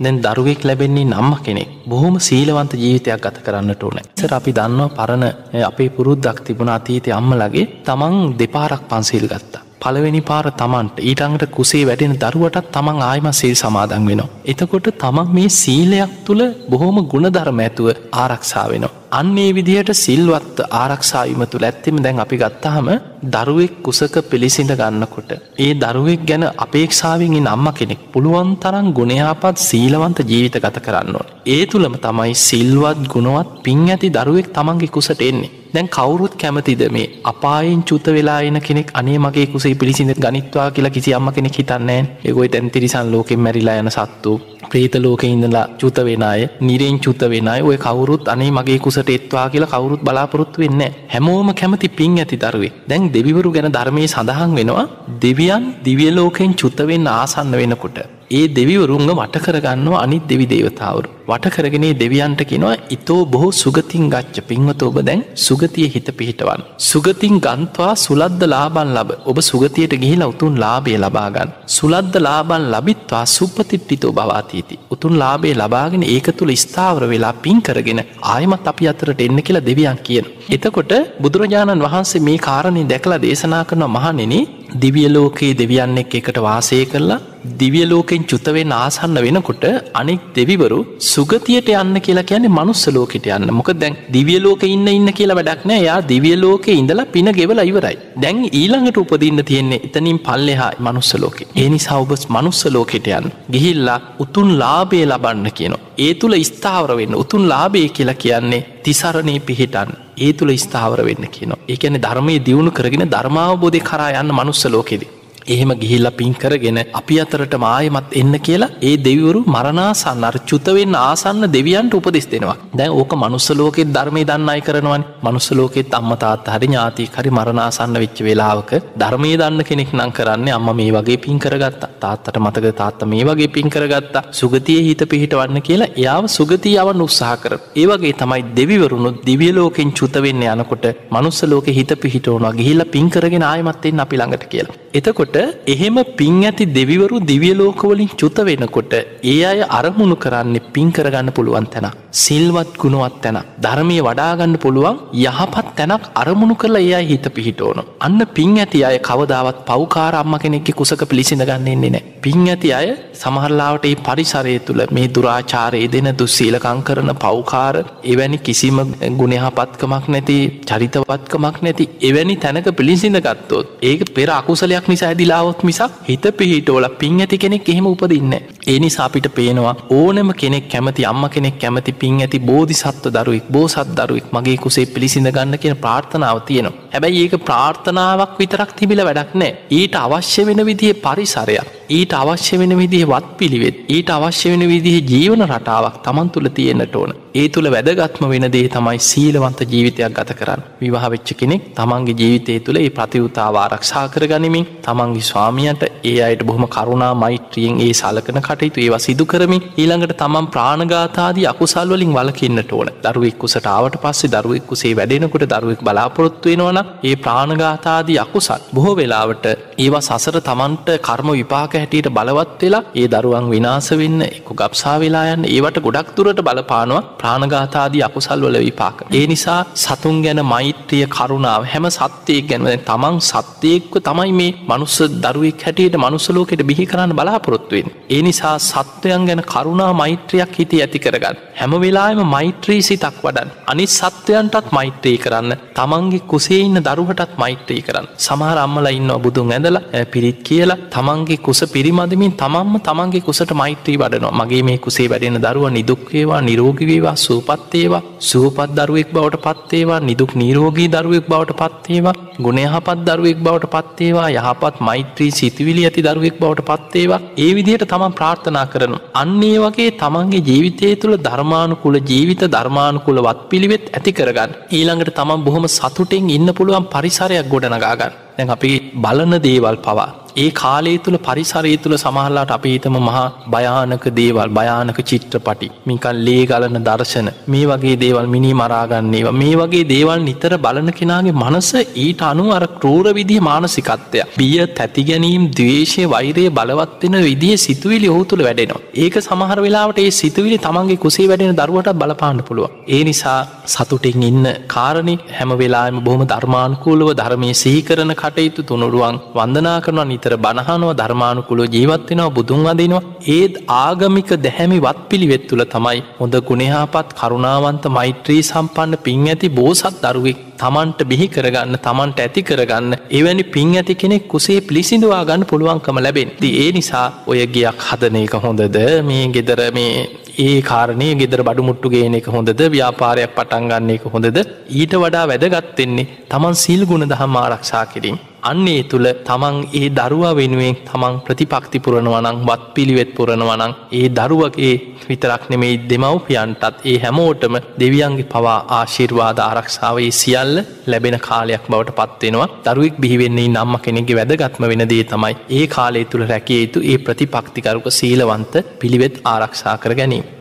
දැන් දරුවෙක් ලැබෙන්නේ නම්ම කෙනෙක්. බොහොම සීලවන්ත ජීවිතයක් ගත කරන්නට ඕන. සර අපි දන්නවා පරණ අපේ පුරුද්දක් තිබුණ අතීතය අම්මලගේ තමන් දෙපාරක් පන්සිල් ගත්තා. පළවෙනි පාර තමන්ට ඊටඟට කුසේ වැටෙන දරුවටත් තමන් ආයම සිල් සමාදන් වෙනවා. එතකොට තමන් මේ සීලයක් තුළ බොහොම ගුණධර්ම ඇතුව ආරක්ෂා වෙනවා. අන්නේ විදිහට සිල්වත් ආරක්ෂාවීම තුළ ඇත්තෙම දැන් අපි ගත්තාහම දරුවෙක් කුසක පිළිසිඳ ගන්නකොට. ඒ දරුවෙක් ගැන අපේක්ෂාවෙන් නම්ම කෙනෙක් පුළුවන් තරන් ගුණයාපත් සීලවන්ත ජීවිත ගත කරන්න ඕන. ඒ තුළම තමයි සිල්වත් ගුණවත් පින් ඇති දරුවෙක් තමන්ගේ කුසට එන්නේ. දැන් කවුරුත් කැමතිද මේ අපායෙන් චුත වෙලා එන කෙනෙක්? අනේ මගේ කුසේ පිළිසිඳ ගනිත්වා කියලා කිසි අම්ම කෙනෙක් හිතන්නෑ ඒගොයි තැන්තිරිසන් ලෝකෙන් මැරිලා යන සත්තු. ප්‍රේත ලෝක ඉඳලා චුත වෙන අය නිරෙන් චුත වෙන අය ඔය කවුරුත් අනේ මගේ කුසට එත්වා කියලා කවුරුත් බලාපොරොත්තු වෙන්න හැමෝම කැමති පින් ඇති දරුවේ දැන් දෙවිවරු ගැන ධර්මය සඳහන් වෙනවා දෙවියන් දිවියලෝකෙන් චුතවෙන්න ආසන්න වෙනකොට ඒ දෙවිවරුන්ග වට කරගන්නවා අනිත් දෙවි දේවතාවරු. වට කරගෙනේ දෙවියන්ට කෙනවා ඉතෝ බොහෝ සුගතින් ගච්ච පින්වත ඔබ දැන් සුගතිය හිත පිහිටවන්. සුගතින් ගන්තවා සුලද්ද ලාබන් ලබ ඔබ සුගතියට ගිහිලා උතුන් ලාබේ ලබාගන්න. සුලද්ද ලාබන් ලබිත්වා සුපතිට්ටිතෝ බවාතීති. උතුන් ලාබේ ලබාගෙන ඒක තුළ ස්ථාවර වෙලා පින් කරගෙන ආයමත් අපි අතරට එන්න කියලා දෙවියන් කියන. එතකොට බුදුරජාණන් වහන්සේ මේ කාරණය දැකලා දේශනා කරන මහනෙන දිවියලෝකයේ දෙවියන්න එක් එකට වාසය කරලා දිවියලෝකෙන් චුතවෙන් ආසන්න වෙනකොට අනෙක් දෙවිවරු සුගතියට යන්න කියලා කියන්නේ මනුස්ස ලෝකට යන්න. මොක දැන් දිවියලෝක ඉන්න ඉන්න කියලා වැඩක්නෑ යා දිවියලෝක ඉඳලා පින ගෙවල ඉවරයි. දැන් ඊළඟට උපදින්න තියෙන්නේ එතනින් පල්ලෙහා මනුස්ස ලෝක. ඒනි සවබස් මනුස්ස ලෝකට යන්න. ගිහිල්ලා උතුන් ලාබේ ලබන්න කියනවා. ඒ තුළ ස්ථාවර වෙන්න. උතුන් ලාබේ කියලා කියන්නේ තිසරණය පිහිටන් ඒ තුළ ස්ථාවර වෙන්න කියනවා. ඒකැන ධර්මය දියුණු කරගෙන ධර්මාවබෝධය කරා යන්න මනුස්ස ලෝකෙදී. එහෙම ගිහිල්ල පින් කරගෙන අපි අතරට මායමත් එන්න කියලා ඒ දෙවිවරු මරණාසන්න අර චුතවෙන්න ආසන්න දෙවියන්ට උපදෙස් දෙෙනවා. දැන් ඕක මනුස්සලෝකෙත් ධර්මය දන්න අයි කරනවන් මනුස්සලෝකෙත් අම්මතාත් හරි ඥාති හරි මරණාසන්න වෙච්ච වෙලාවක ධර්මය දන්න කෙනෙක් නං කරන්නේ අම්ම මේ වගේ පින් කරගත්ත. තාත්තට මතක තාත්ත මේ වගේ පින් කරගත්තා. සුගතිය හිත පිහිටවන්න කියලා එයාව සුගතියාවන් උත්සාහ කර ඒවගේ තමයි දෙවිවරුණු දිවියලෝකෙන් චුතවෙන්න යනකොට මනුස්සලෝක හිත පිහිටවනවා. ගිහිල්ල පින් කරගෙන ආයමත්තෙන් අපි ළඟට කියලා. එතකොට එහෙම පින් ඇති දෙවිවරු දිවියලෝකවලින් චුත වෙනකොට ඒ අය අරමුණු කරන්නේ පින් කරගන්න පුළුවන් තැන. සිල්වත් ගුණුවත් තැන. ධර්මය වඩාගන්න පුළුවන් යහපත් තැනක් අරමුණු කරලා ඒ අයි හිත පිහිට ඕන. අන්න පින් ඇති අය කවදාවත් පෞකාර අම්ම කෙනෙක්ෙ කුසක පිළිසිඳ ගන්නන්නේ නෑ. පින් ඇති අය සමහරලාවට ඒ පරිසරය තුළ මේ දුරාචාරයේ දෙන දුස්සීලකං කරන පෞකාර එවැනි කිසිම ගුණහපත්කමක් නැති චරිතවත්කමක් නැති එවැනි තැනක පිළිසිඳ ගත්තොත් ඒක පෙර අකුසලයක් නිසා ඇදිලාවොත් මිසක් හිත පිහිටෝල පින් ඇති කෙනෙක් එහෙම උපදින්න. ඒ නිසා අපිට පේනවා ඕනම කෙනෙක් කැමති අම්ම කෙනෙක් කැමති පින් ඇති බෝධි සත්ව දරුවෙක් බෝසත් දරුවෙක් මගේ කුසේ පිළිසිඳ ගන්න කියෙන ප්‍රාර්ථනාව තියෙනවා. හැබැයි ඒක ප්‍රාර්ථනාවක් විතරක් තිබිල වැඩක් නෑ ඊට අවශ්‍ය වෙන විදිහ පරිසරයක් ඊට අවශ්‍ය වෙන විදිහ වත් පිළිවෙත් ඊට අවශ්‍ය වෙන විදිහ ජීවන රටාවක් තමන් තුළ තියෙන්න්නට ඕන. ඒ තුළ වැදගත්ම වෙන දේ තමයි සීලවන්ත ජීවිතයක් ගත කරන්න. විවාහ වෙච්ච කෙනෙක් තමන්ගේ ජීවිතය තුළ ඒ ප්‍රතිවතාව ආරක්ෂා කර ගනිමින් තමන්ගේ ස්වාමියන්ට ඒ අයට බොහොම කරුණා මෛත්‍රියෙන් ඒ සලකන කටයුතු ඒවා සිදු කරමින් ඊළඟට තමන් ප්‍රාණගාතාදී අකුසල් වලින් වලකින්නට ඕන. දරුවෙක්කුසට ආවට පස්සේ දරුවෙක්කුසේ වැඩෙනකොට දරුවෙක් බලාපොරොත්තු වෙනවන ඒ ප්‍රාණගාතාදී අකුසල් බොහෝ වෙලාවට ඒවා සසර තමන්ට කර්ම විපාක හැටියට බලවත් වෙලා ඒ දරුවන් විනාස වෙන්න එක ගක්ෂා වෙලායන් ඒවට ගොඩක් තුරට බලපානවා ප්‍රාණගාතාදී අකුසල් වල විපාක. ඒ නිසා සතුන් ගැන මෛත්‍රිය කරුණාව හැම සත්‍යයක් ගැනව තමන් සත්‍යයෙක්ව තමයි මේ මනුස්ස දරුවෙක් හැටියට මනුස්සලෝකෙට බිහි කරන්න බලාපොරොත්තුවෙන්. ඒ නිසා සත්වයන් ගැන කරුණා මෛත්‍රයක් හිතේ ඇති කරගන්න. හැම වෙලාම මෛත්‍රී සිතක් වඩන් අනිත් සත්වයන්ටත් මෛත්‍රී කරන්න තමන්ගේ කුසේ ඉන්න දරුහටත් මෛත්‍රී කරන්න. සමහර අම්මල ඉන්න බුදුන් ඇඳලා පිරිත් කියලා තමන්ගේ කුස පිරිමදමින් තමන්ම තමන්ගේ කුසට මෛත්‍රී වඩනවා. මගේ මේ කුසේ වැඩෙන දරුව නිදුක්වේවා නිරෝගිවේවා සූපත්තේවා සූපත් දරුවෙක් බවට පත්තේවා නිදුක් නීරෝගී දරුවෙක් බවට පත්තේවා ගුණයහපත් දරුවෙක් බවට පත්තේවා යහපත් මෛත්‍රී සිතිවිලි ඇති දරුවෙක් බවට පත්තේවා ඒ විදිහට තමන් ප්‍රාර්ථනා කරන අන්නේ වගේ තමන්ගේ ජීවිතය තුළ ධර්මානුකුල ජීවිත ධර්මානුකුල වත් පිළිවෙත් ඇති කරගන්න. ඊළඟට තමන් බොහොම සතුටෙන් ඉන්න පුළුවන් පරිසරයක් ගොඩනගාගන්න දැන් අපි බලන දේවල් පවා. ඒ කාලේ තුළ පරිසරය තුළ සමහල්ලාට අපේතම මහා භයානක දේවල් භයානක චිත්‍රපටි. මිකල් ලේ ගලන දර්ශන. මේ වගේ දේවල් මිනි මරාගන්නේවා මේ වගේ දේවල් නිතර බලන කෙනාගේ මනස ඊට අනු අර ක්‍රූර විදිහ මානසිකත්වය බිය තැති ගැනීම් දවේශය වෛරය බලවත්වෙන විදිහ සිතුවිලි ඔහු තුළ වැඩෙනවා. ඒක සමහර වෙලාවට ඒ සිතුවිලි තමන්ගේ කුසේ වැඩෙන දරුවට බලපාන්න පුළුව ඒ නිසා සතුටින් ඉන්න කාරණි හැම වෙලාම බොහම ධර්මානුකූලව ධර්මය සීකරන කටයුතු තුනුරුවන් වන්දනා කරනවා. නිතර බණහනුව ධර්මානුකුළු ජීවත්වෙනවා බුදුන් වදිනවා ඒත් ආගමික දැහැමි වත් පිළිවෙත් තුළ තමයි හොඳ ගුණහාපත් කරුණාවන්ත මෛත්‍රී සම්පන්න පින් ඇති බෝසත් දරුවෙක් තමන්ට බිහි කරගන්න තමන්ට ඇති කරගන්න එවැනි පින් ඇති කෙනෙක් කුසේ පිළිසිඳවා ගන්න පුළුවන්කම ලැබෙන් ති ඒ නිසා ඔය ගියක් හදන එක හොඳද? මේ ගෙදර මේ ඒ කාරණය ගෙදර බඩුමුට්ටු ගේන එක හොඳද? ව්‍යාපාරයක් පටන්ගන්න එක හොඳද? ඊට වඩා වැදගත්වෙන්නේ තමන් සිල් ගුණ දහම් ආරක්ෂා කිරීම. අන්නේ තුළ තමන් ඒ දරුවා වෙනුවෙන් තමන් ප්‍රතිපක්ති පුරණවනං වත් පිළිවෙත් පුරණවනං ඒ දරුවගේ විතරක් නෙමෙයි දෙමව්පියන්ටත් ඒ හැමෝටම දෙවියන්ගේ පවා ආශිර්වාද ආරක්ෂාවේ සියල්ල ලැබෙන කාලයක් බවට පත්වෙනවා දරුවෙක් බිහිවෙන්නේ නම්ම කෙනෙගේ වැදගත්ම වෙන දේ තමයි ඒ කාලේ තුළ රැකිය යුතු ඒ ප්‍රතිපක්තිකරුක සීලවන්ත පිළිවෙත් ආරක්ෂා කර ගැනීම.